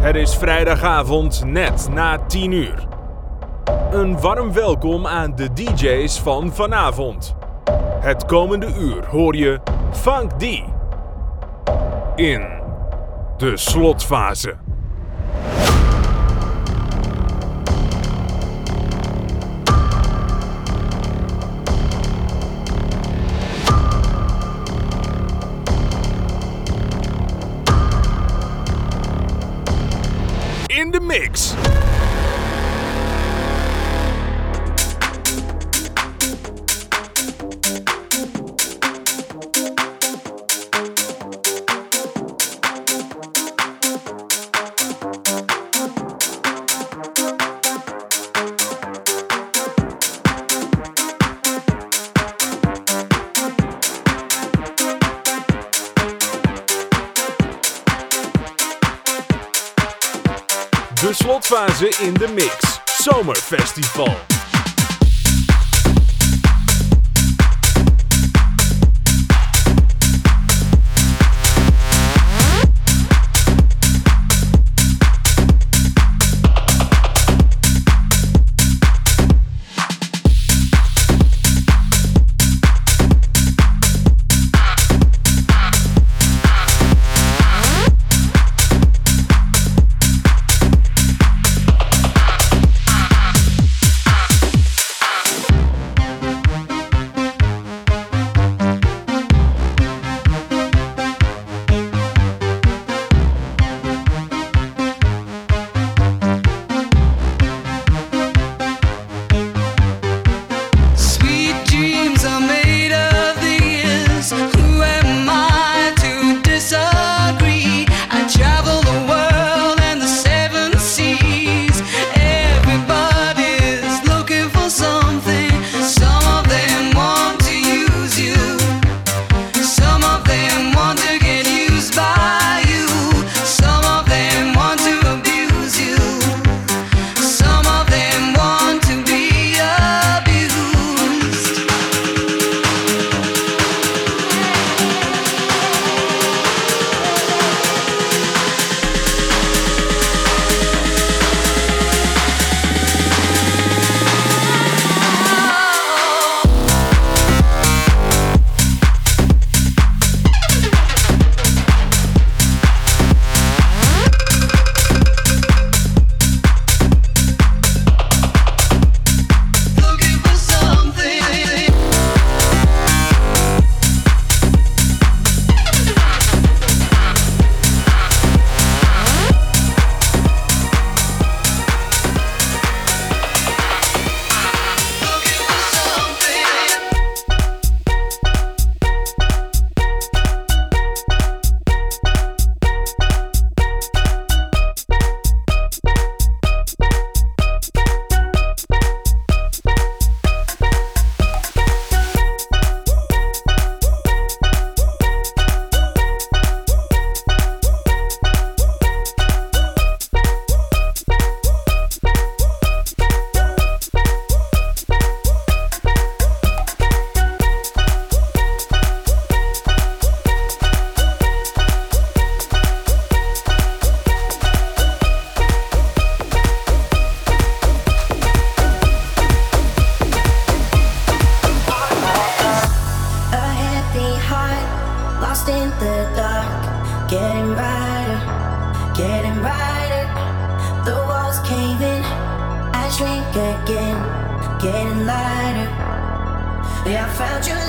Het is vrijdagavond net na 10 uur. Een warm welkom aan de DJ's van vanavond. Het komende uur hoor je Funk D in de slotfase. mix. fase in de mix. Zomerfestival. found you.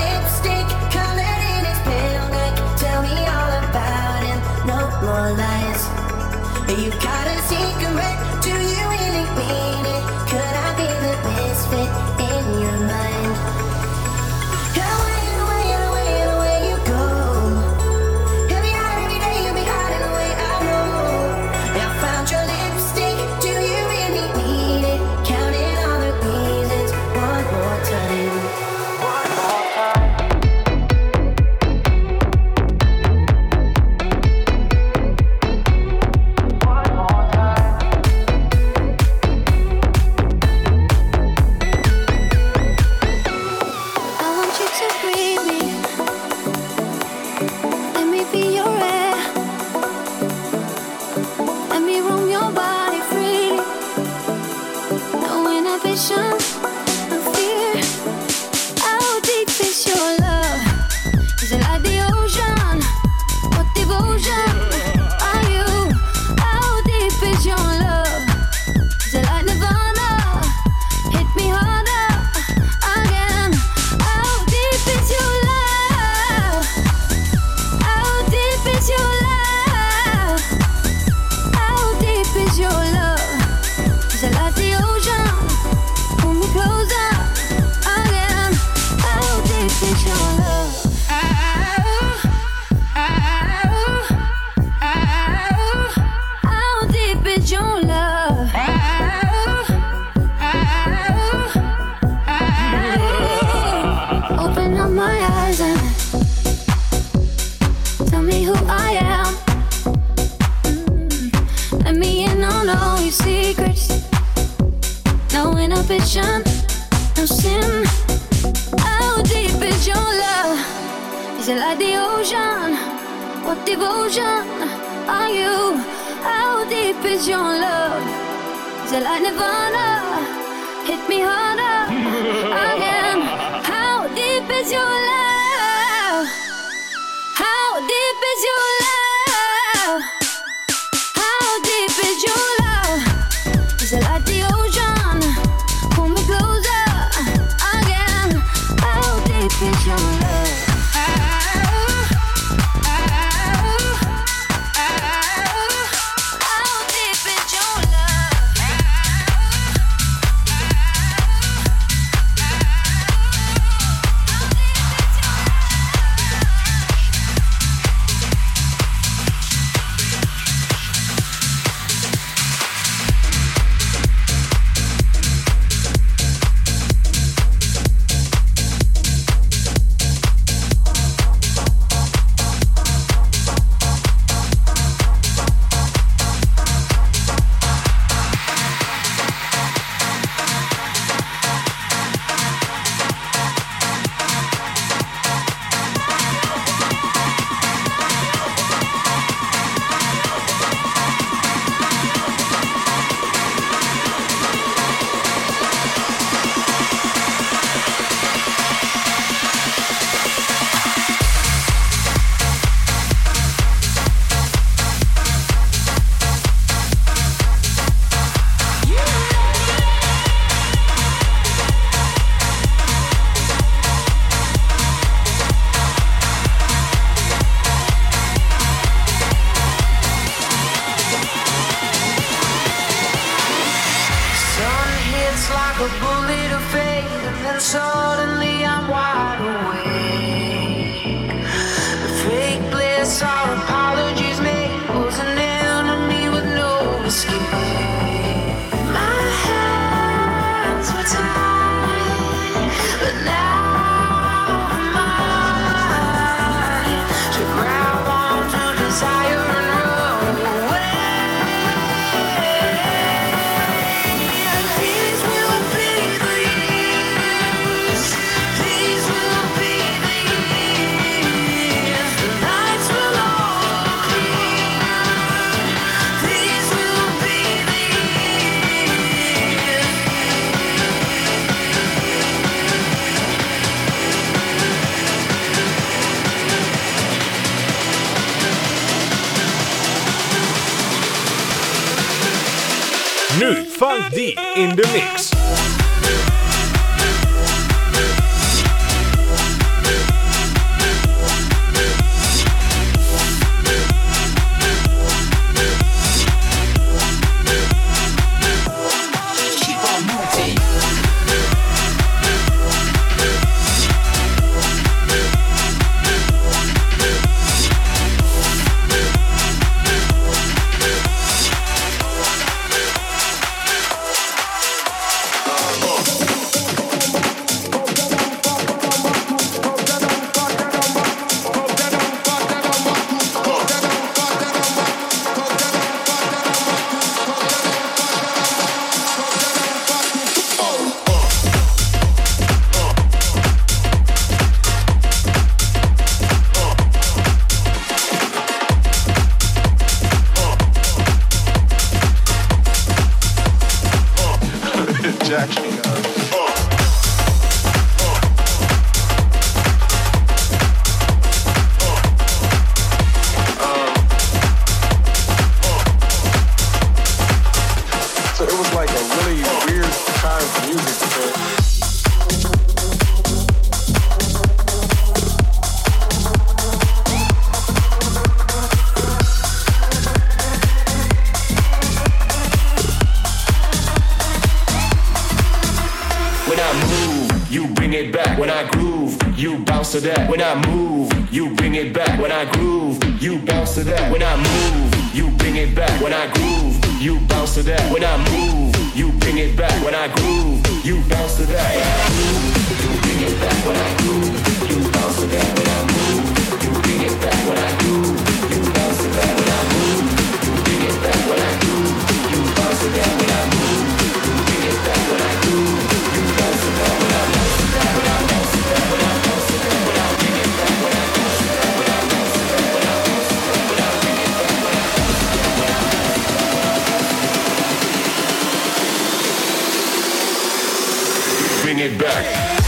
bring it back.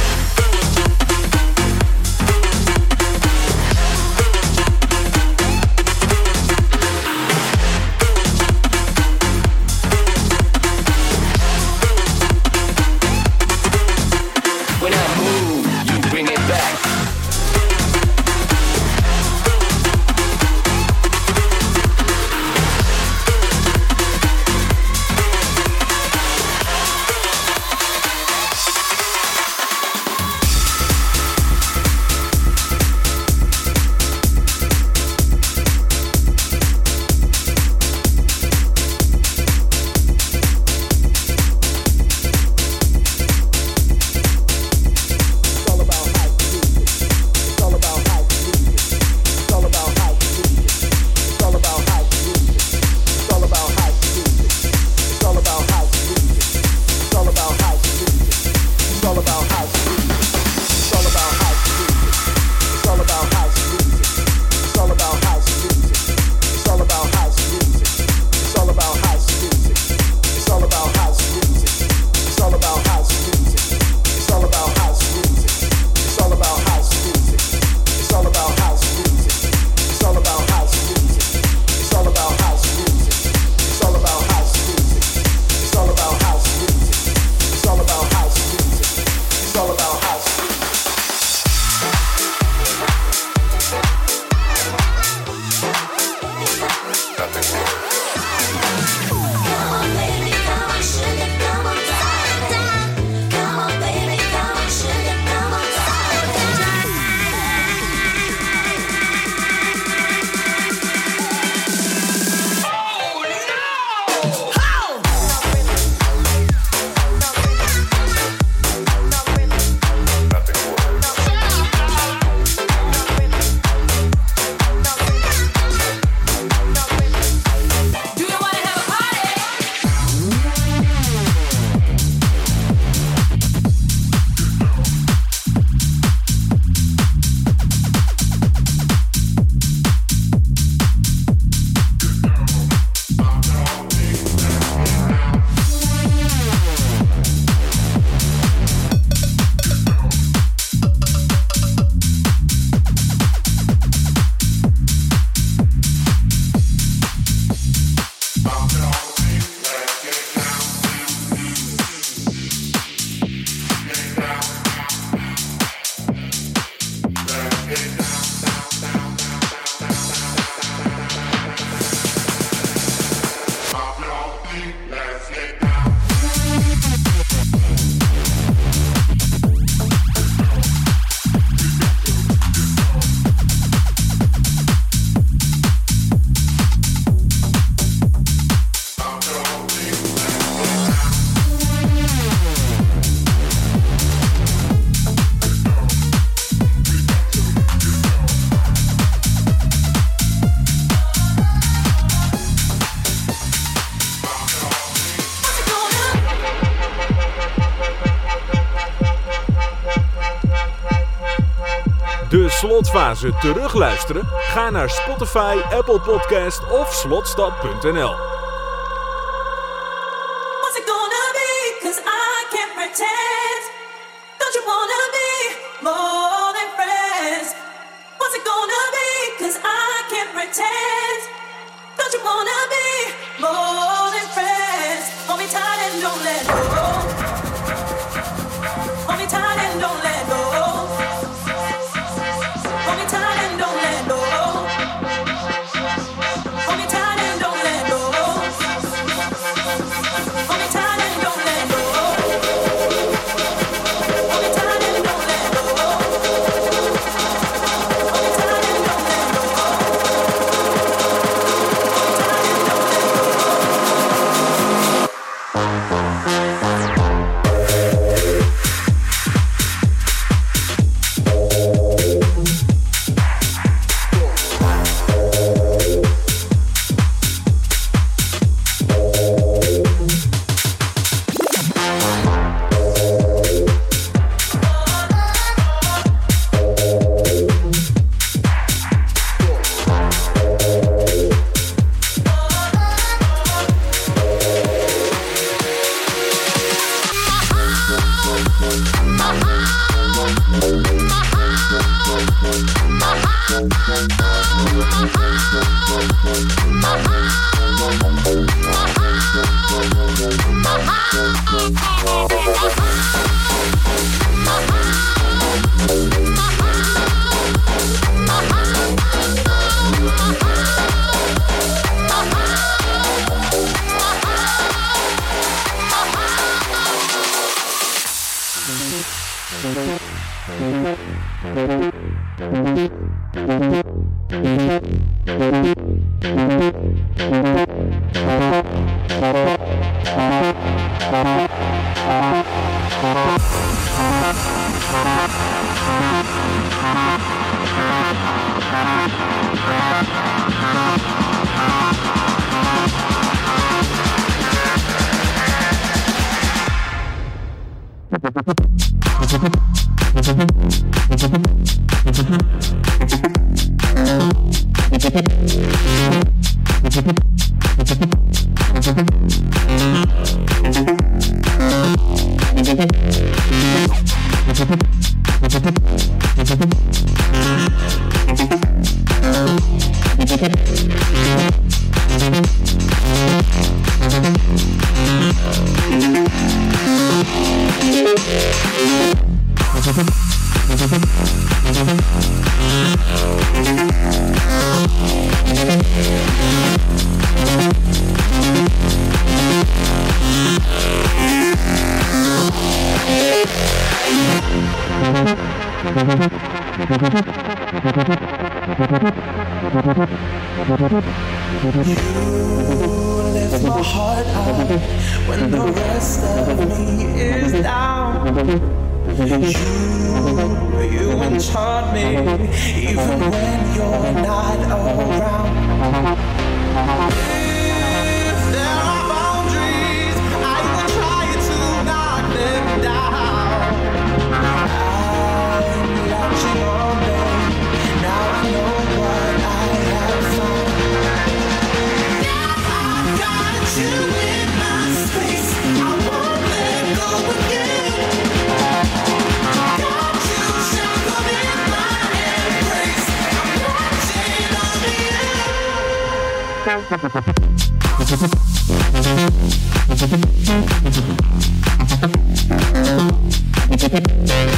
slotfase terugluisteren? Ga naar Spotify, Apple Podcast of slotstad.nl. more don't let go. Thank Thank you.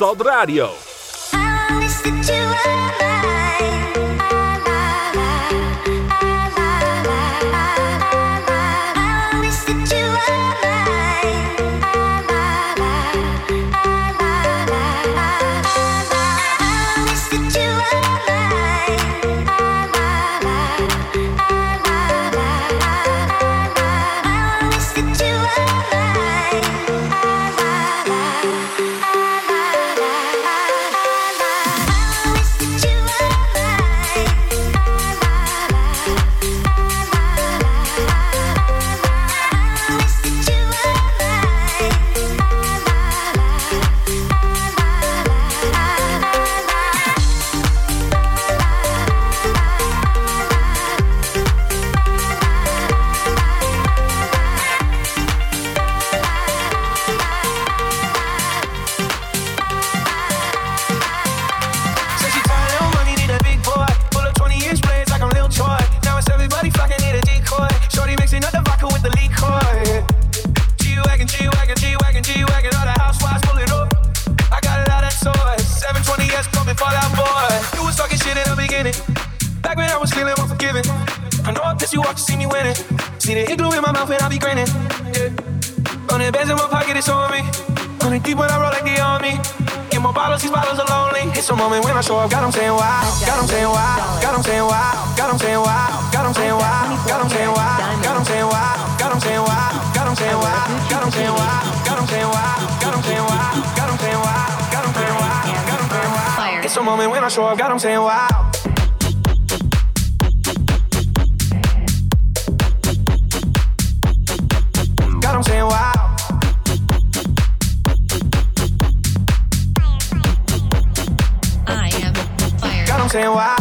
Randstad Radio. mouth and I be grinning. Yeah. Hundred bands in my pocket, it's on me. Hundred deep when I roll like the army. Get more bottles, these bottles are lonely. It's a moment when I show up, God, I'm saying wow. God, I'm saying wow. God, I'm saying wow. God, I'm saying wow. God, I'm saying wow. God, I'm saying wow. God, I'm saying wow. God, I'm saying wow. God, I'm saying wow. God, I'm saying wow. God, I'm saying wow. God, I'm saying wow. God, i saying wow. God, i saying wow. God, i saying wow. It's a moment when I show up, God, I'm saying wow. saying why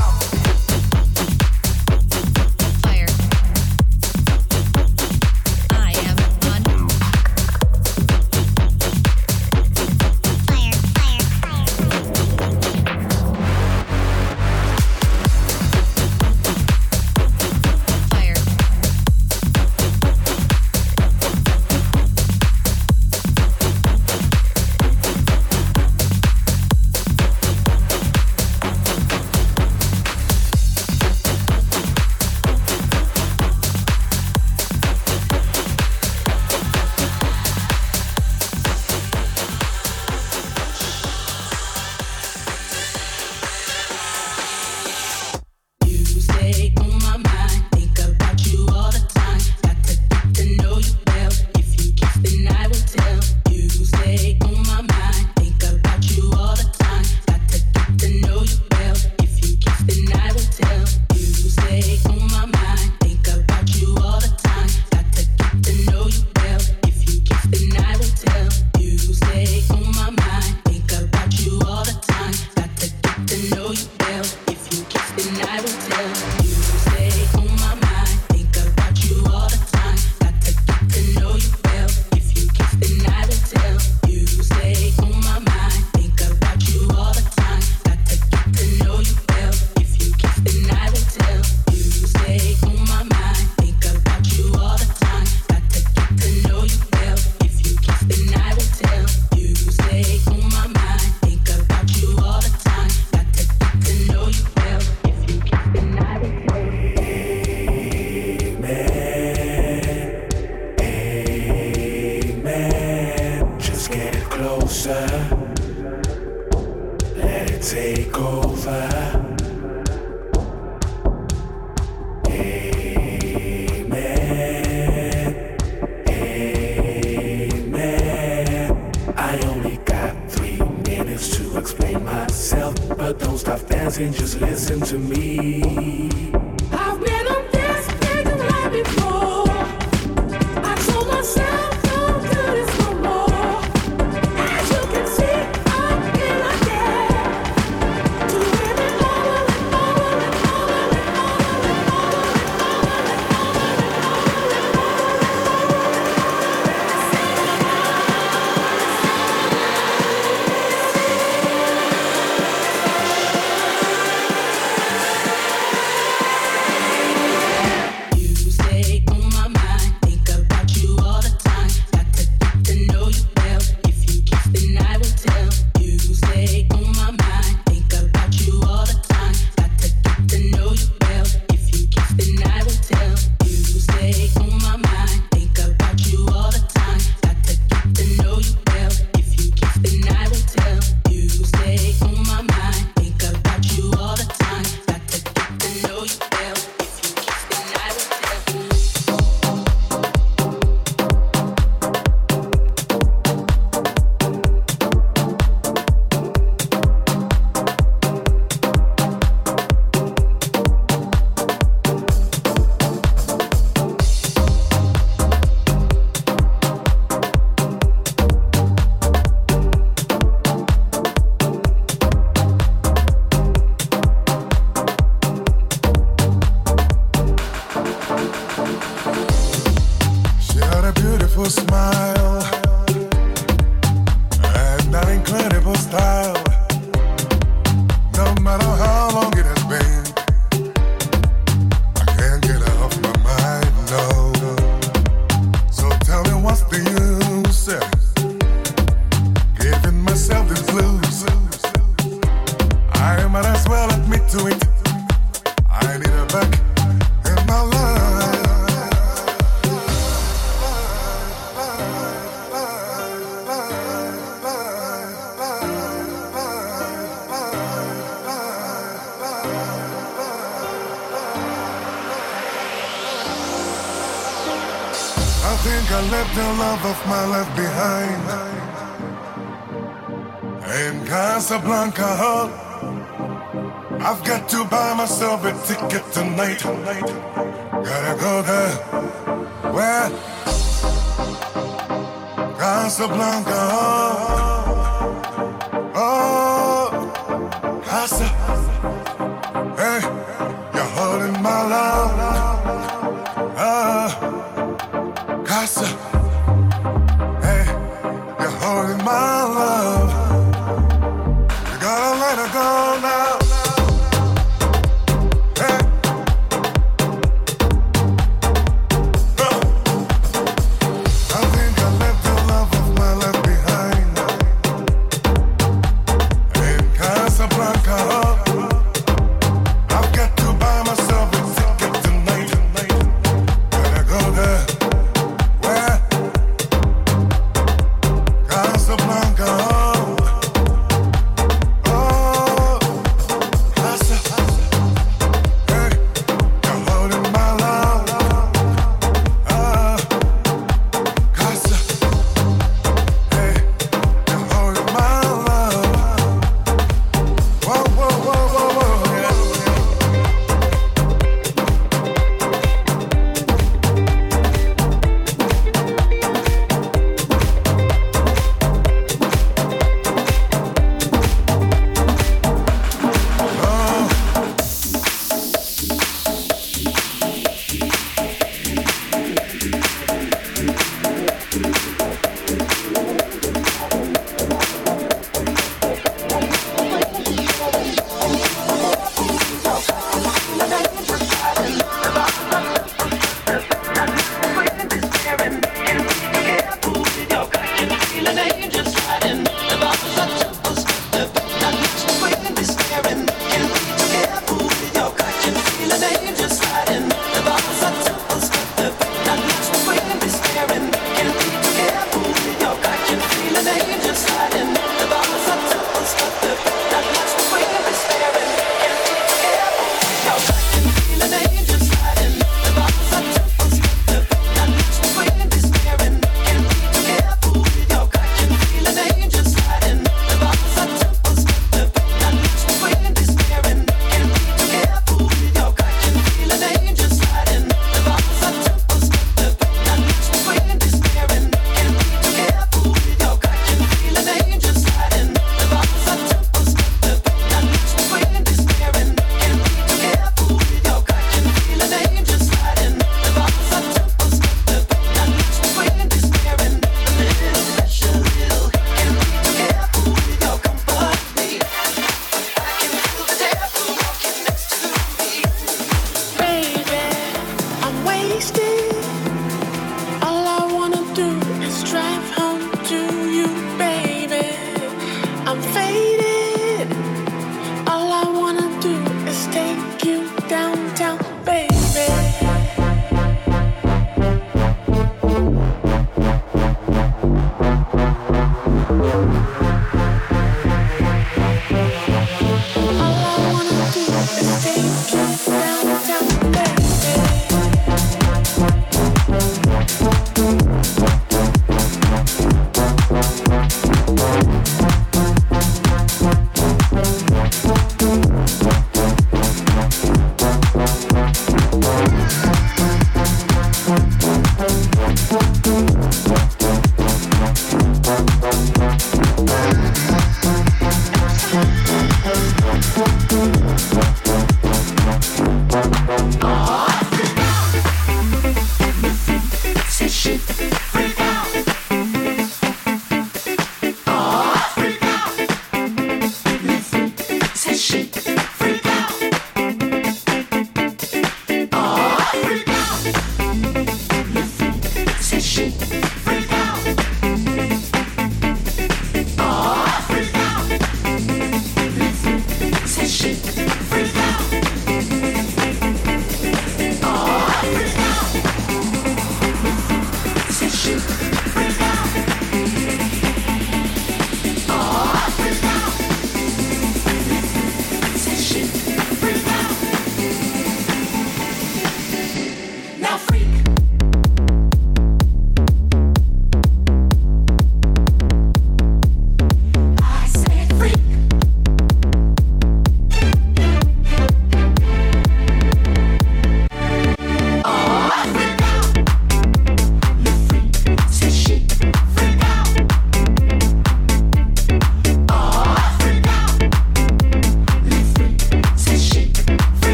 Oh.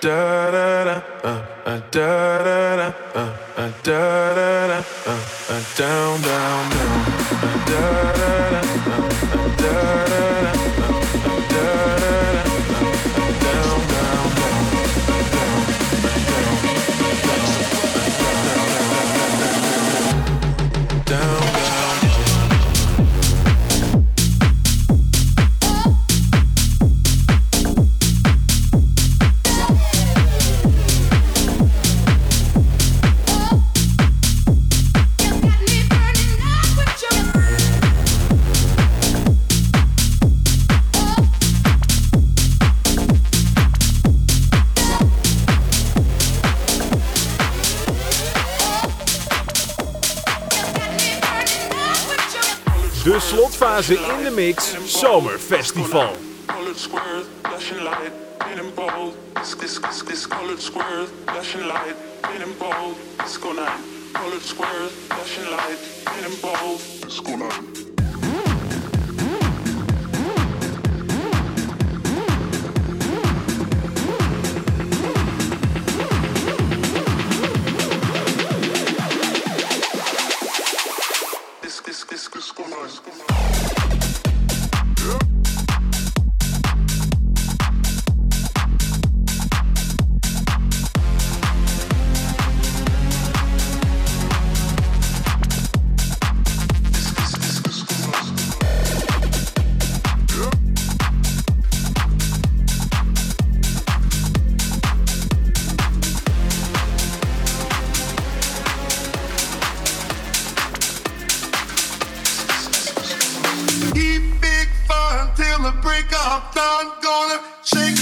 down down down uh, uh, uh, Oase in de Mix Zomerfestival. Festival. wake up, I'm gonna shake.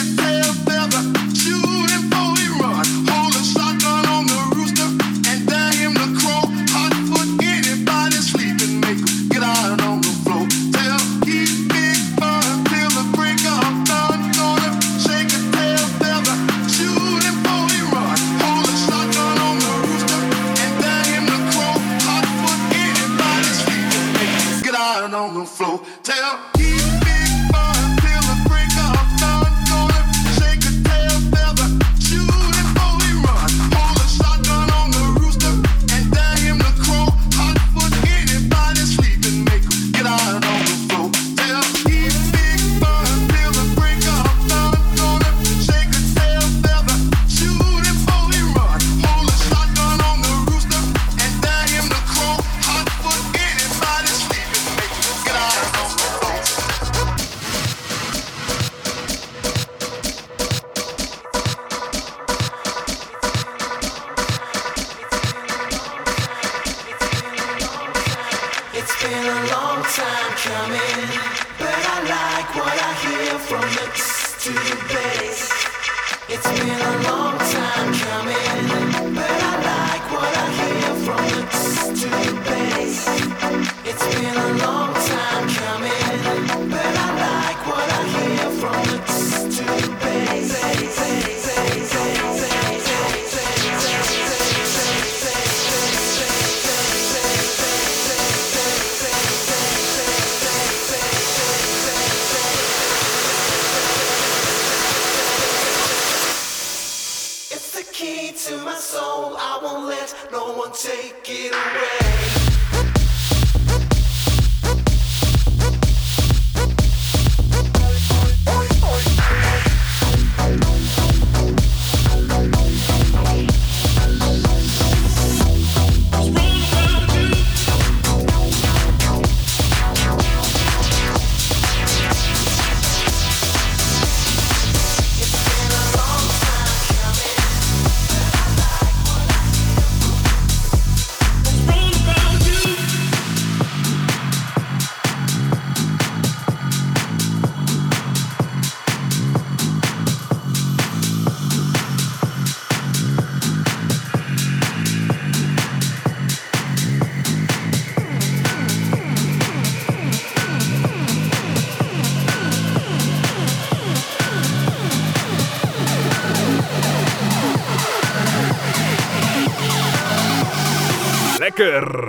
key to my soul. I won't let no one take it away. Soccer.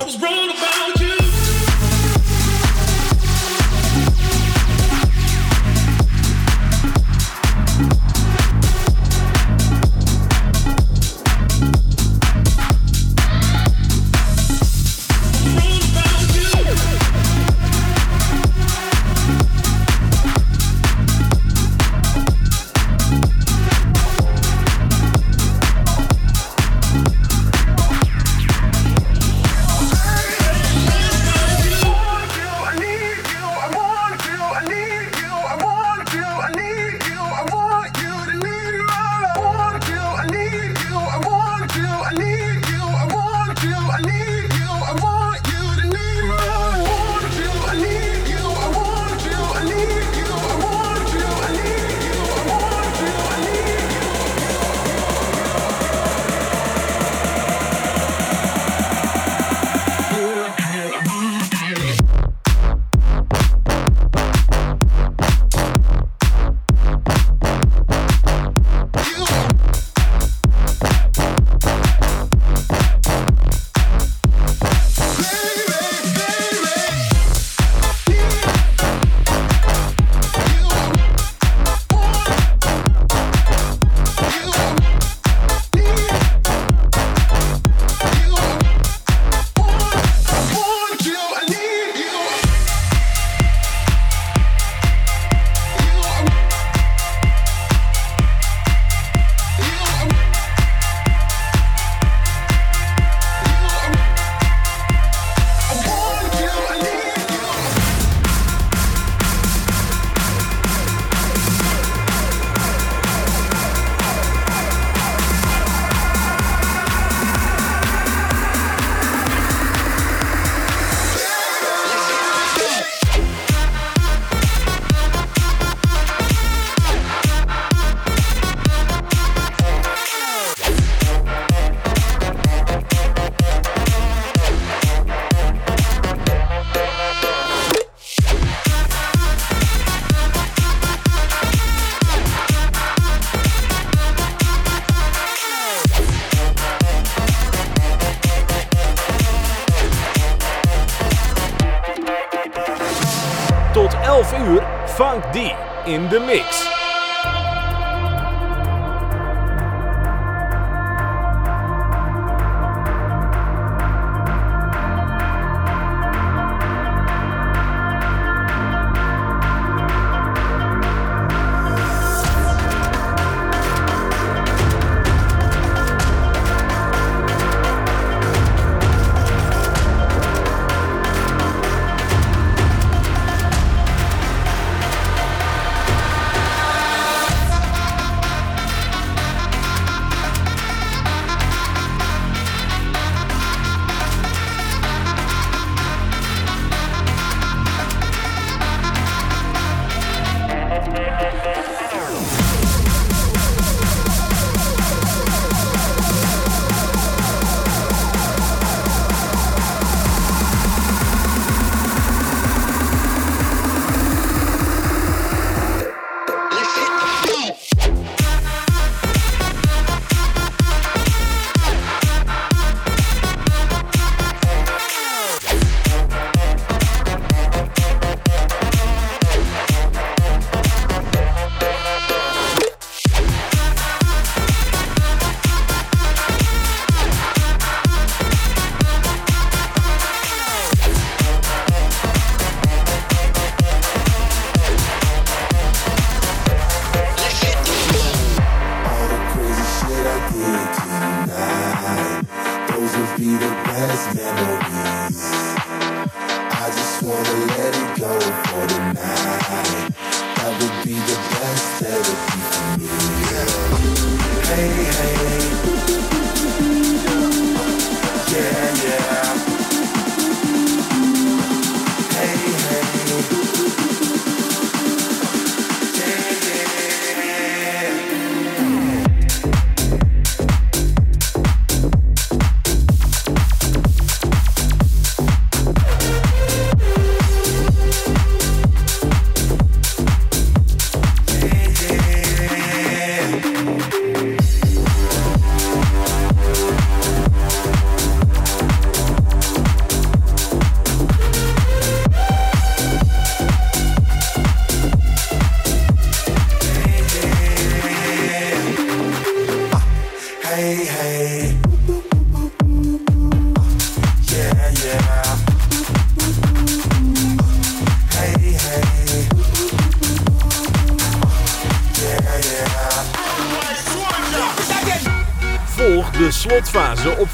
in the mix.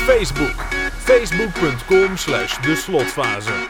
Facebook. Facebook.com slash de slotfase.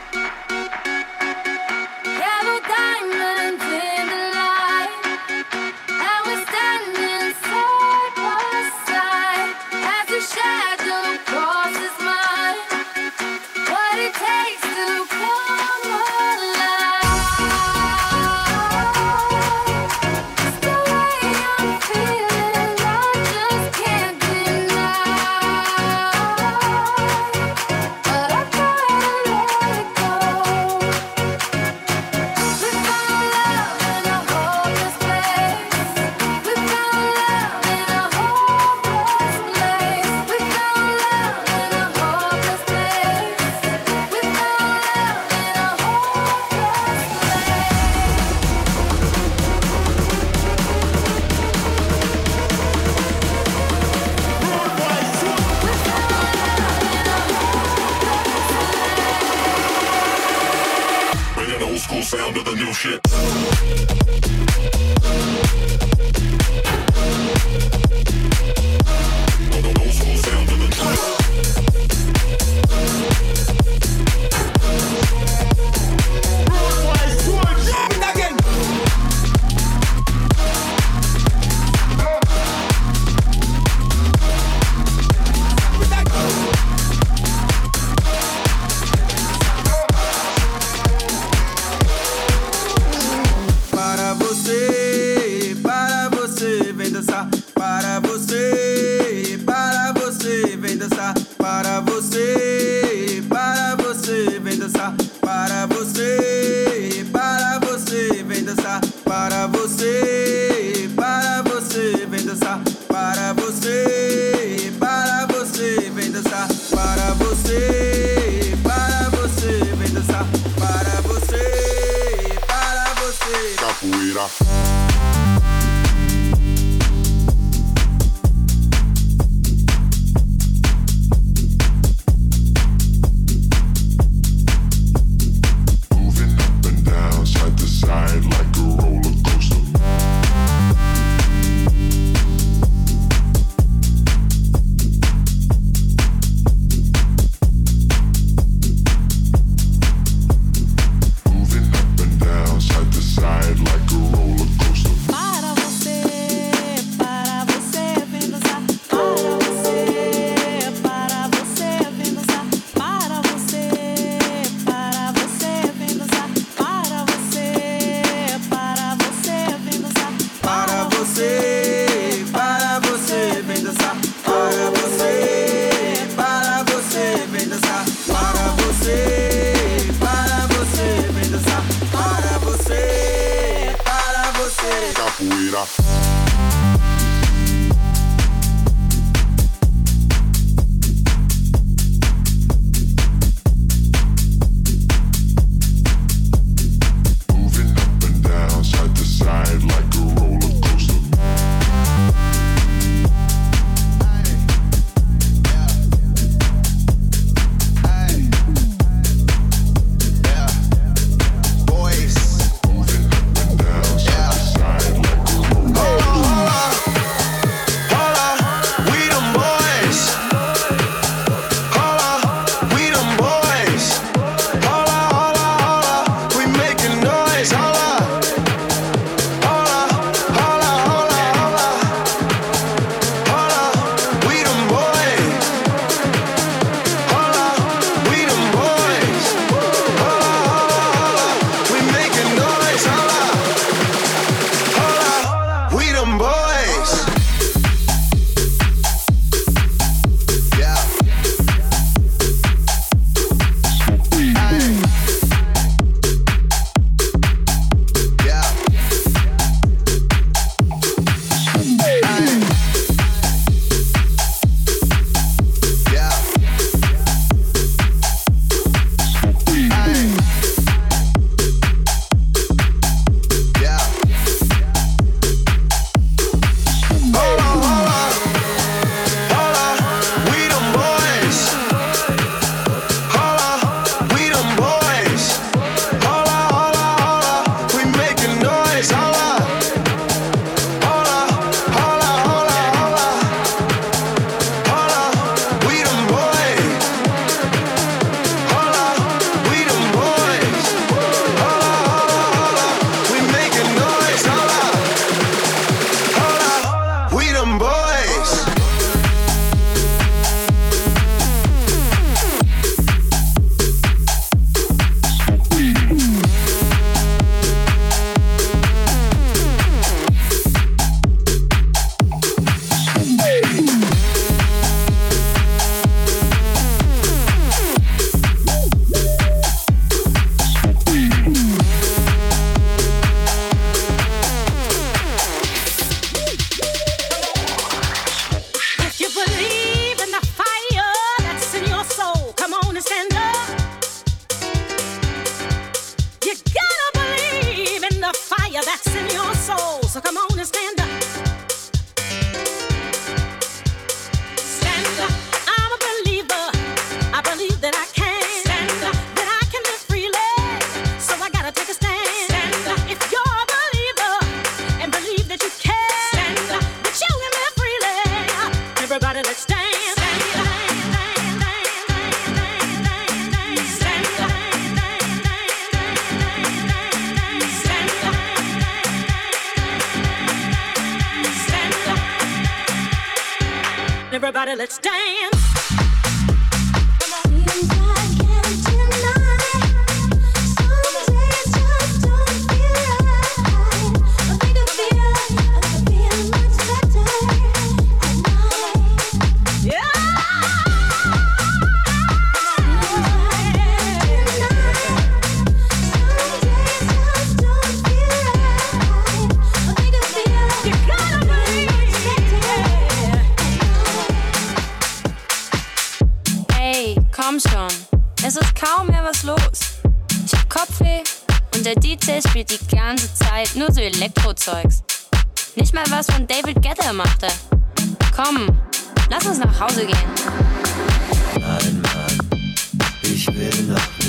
sound of the new shit. zeugs Nicht mal was von David Getter machte. Komm, lass uns nach Hause gehen. Nein, Mann, ich will nach Hause.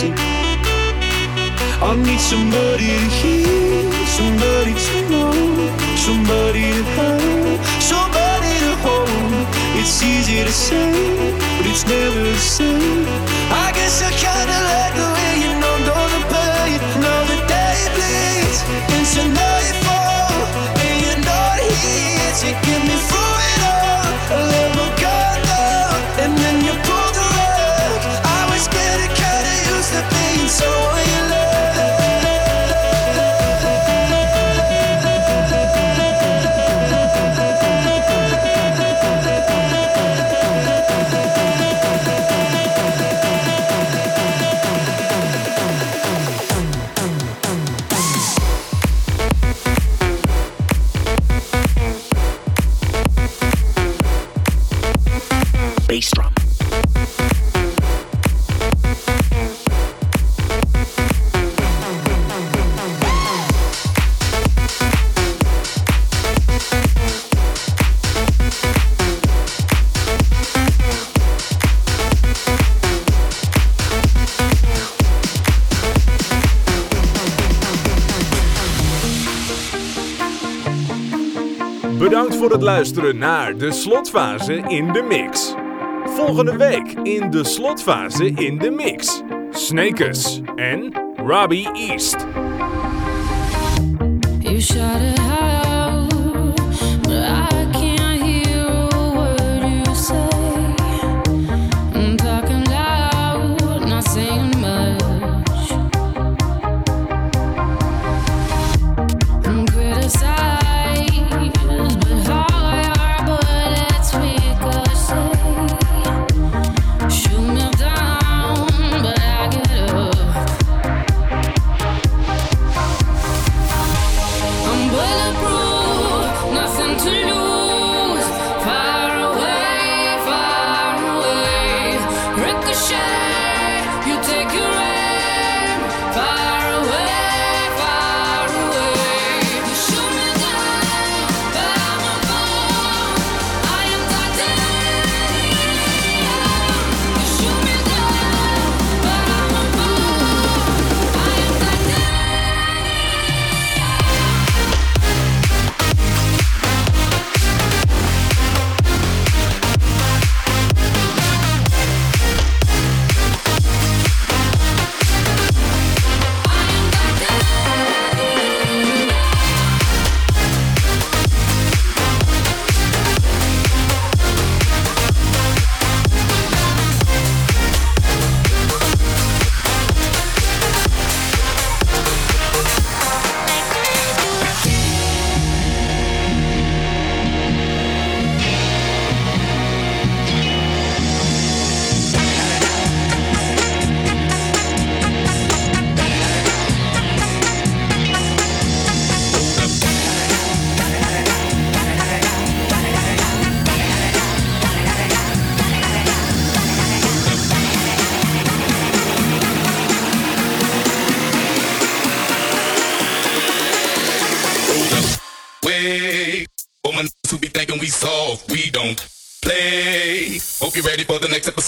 crazy. I need somebody to hear, somebody to know, somebody to have, somebody to hold. It's easy to say, but it's never the same. I guess I kinda like the way you know, know the pain, know the day bleeds into nightfall, and you're not here to get me through it all. voor het luisteren naar de slotfase in de mix. Volgende week in de slotfase in de mix. Snakers en Robbie East. You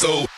so